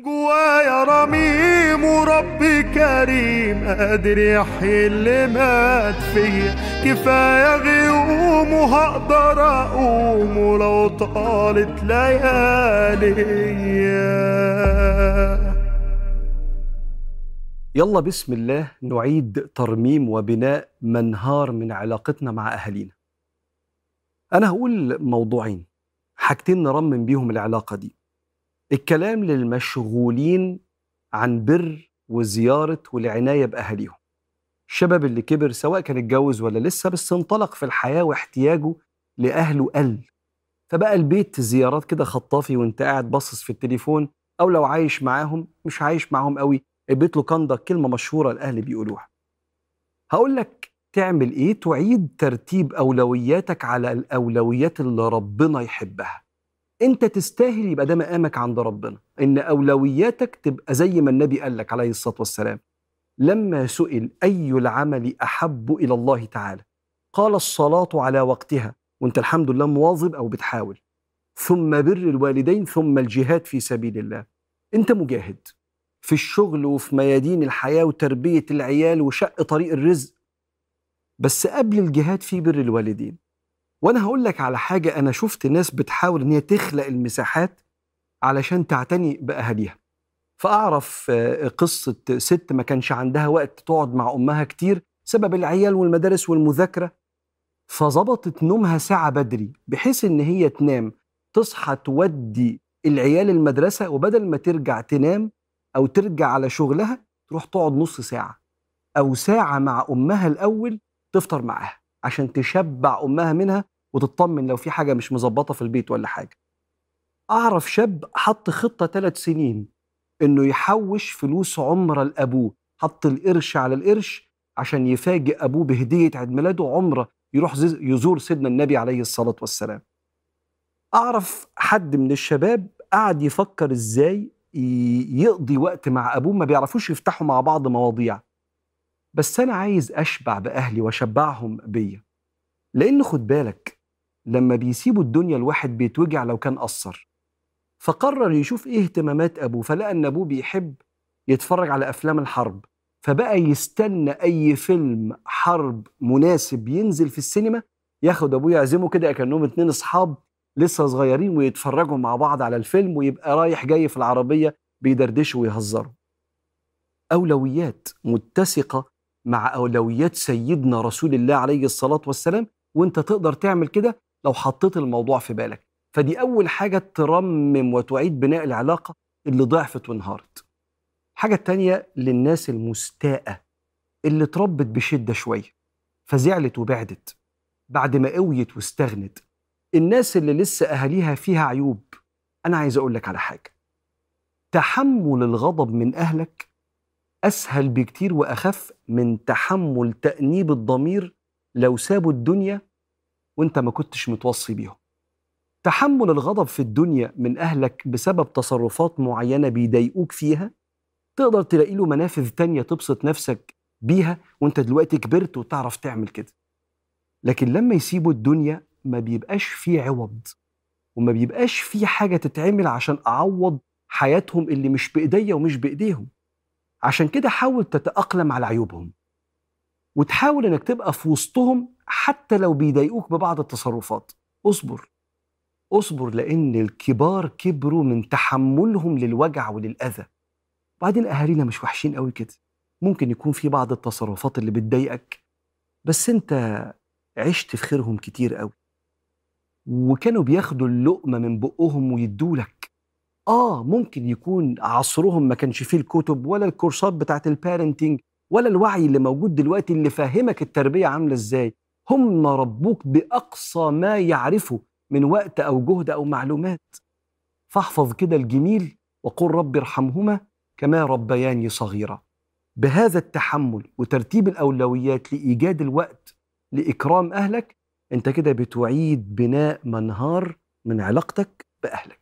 جوايا رميم وربي كريم قادر يحيي اللي مات فيا. كفاية غيوم وهقدر أقوم ولو طالت ليالي يلا بسم الله نعيد ترميم وبناء منهار من علاقتنا مع أهالينا. أنا هقول موضوعين حاجتين نرمم بيهم العلاقة دي. الكلام للمشغولين عن بر وزيارة والعناية بأهاليهم. الشباب اللي كبر سواء كان اتجوز ولا لسه بس انطلق في الحياة واحتياجه لأهله قل. فبقى البيت زيارات كده خطافي وانت قاعد باصص في التليفون أو لو عايش معاهم مش عايش معاهم قوي البيت له كندا كلمة مشهورة الأهل بيقولوها. هقول لك تعمل إيه؟ تعيد ترتيب أولوياتك على الأولويات اللي ربنا يحبها. انت تستاهل يبقى ده مقامك عند ربنا ان أولوياتك تبقى زي ما النبي قال لك عليه الصلاة والسلام لما سئل أي العمل أحب إلى الله تعالى؟ قال الصلاة على وقتها وانت الحمد لله مواظب أو بتحاول. ثم بر الوالدين ثم الجهاد في سبيل الله. انت مجاهد في الشغل وفي ميادين الحياة وتربية العيال وشق طريق الرزق. بس قبل الجهاد في بر الوالدين. وأنا هقول لك على حاجة أنا شفت ناس بتحاول إن هي تخلق المساحات علشان تعتني بأهاليها. فأعرف آه، قصة ست ما كانش عندها وقت تقعد مع أمها كتير سبب العيال والمدارس والمذاكرة. فظبطت نومها ساعة بدري بحيث إن هي تنام. تصحى تودي العيال المدرسة وبدل ما ترجع تنام أو ترجع على شغلها تروح تقعد نص ساعة أو ساعة مع أمها الأول تفطر معاها. عشان تشبع أمها منها وتطمن لو في حاجة مش مظبطة في البيت ولا حاجة. أعرف شاب حط خطة ثلاث سنين إنه يحوش فلوس عمره لأبوه حط القرش على القرش عشان يفاجئ أبوه بهدية عيد ميلاده عمره يروح يزور سيدنا النبي عليه الصلاة والسلام. أعرف حد من الشباب قعد يفكر إزاي يقضي وقت مع أبوه ما بيعرفوش يفتحوا مع بعض مواضيع. بس أنا عايز أشبع بأهلي وأشبعهم بيا. لأن خد بالك لما بيسيبوا الدنيا الواحد بيتوجع لو كان قصر. فقرر يشوف إيه اهتمامات أبوه فلقى إن أبوه بيحب يتفرج على أفلام الحرب. فبقى يستنى أي فيلم حرب مناسب ينزل في السينما ياخد أبوه يعزمه كده كأنهم اتنين أصحاب لسه صغيرين ويتفرجوا مع بعض على الفيلم ويبقى رايح جاي في العربية بيدردشوا ويهزروا. أولويات متسقة مع أولويات سيدنا رسول الله عليه الصلاة والسلام وأنت تقدر تعمل كده لو حطيت الموضوع في بالك. فدي أول حاجة ترمم وتعيد بناء العلاقة اللي ضعفت وانهارت. الحاجة التانيه للناس المستاءة اللي اتربت بشدة شوية فزعلت وبعدت بعد ما قويت واستغنت. الناس اللي لسه أهاليها فيها عيوب أنا عايز أقول لك على حاجة. تحمل الغضب من أهلك أسهل بكتير وأخف من تحمل تأنيب الضمير لو سابوا الدنيا وأنت ما كنتش متوصي بيهم. تحمل الغضب في الدنيا من أهلك بسبب تصرفات معينة بيضايقوك فيها؟ تقدر تلاقي له منافذ تانية تبسط نفسك بيها وأنت دلوقتي كبرت وتعرف تعمل كده. لكن لما يسيبوا الدنيا ما بيبقاش فيه عوض وما بيبقاش فيه حاجة تتعمل عشان أعوض حياتهم اللي مش بإيديا ومش بإيديهم. عشان كده حاول تتأقلم على عيوبهم وتحاول إنك تبقى في وسطهم حتى لو بيضايقوك ببعض التصرفات. اصبر اصبر لأن الكبار كبروا من تحملهم للوجع وللأذى. وبعدين أهالينا مش وحشين قوي كده. ممكن يكون في بعض التصرفات اللي بتضايقك بس أنت عشت في خيرهم كتير قوي. وكانوا بياخدوا اللقمة من بقهم ويدولك آه ممكن يكون عصرهم ما كانش فيه الكتب ولا الكورسات بتاعت البارنتينج ولا الوعي اللي موجود دلوقتي اللي فاهمك التربية عاملة إزاي. هم ربوك بأقصى ما يعرفوا من وقت أو جهد أو معلومات. فاحفظ كده الجميل وقل رب ارحمهما كما ربياني صغيرا. بهذا التحمل وترتيب الأولويات لإيجاد الوقت لإكرام أهلك أنت كده بتعيد بناء منهار من علاقتك بأهلك.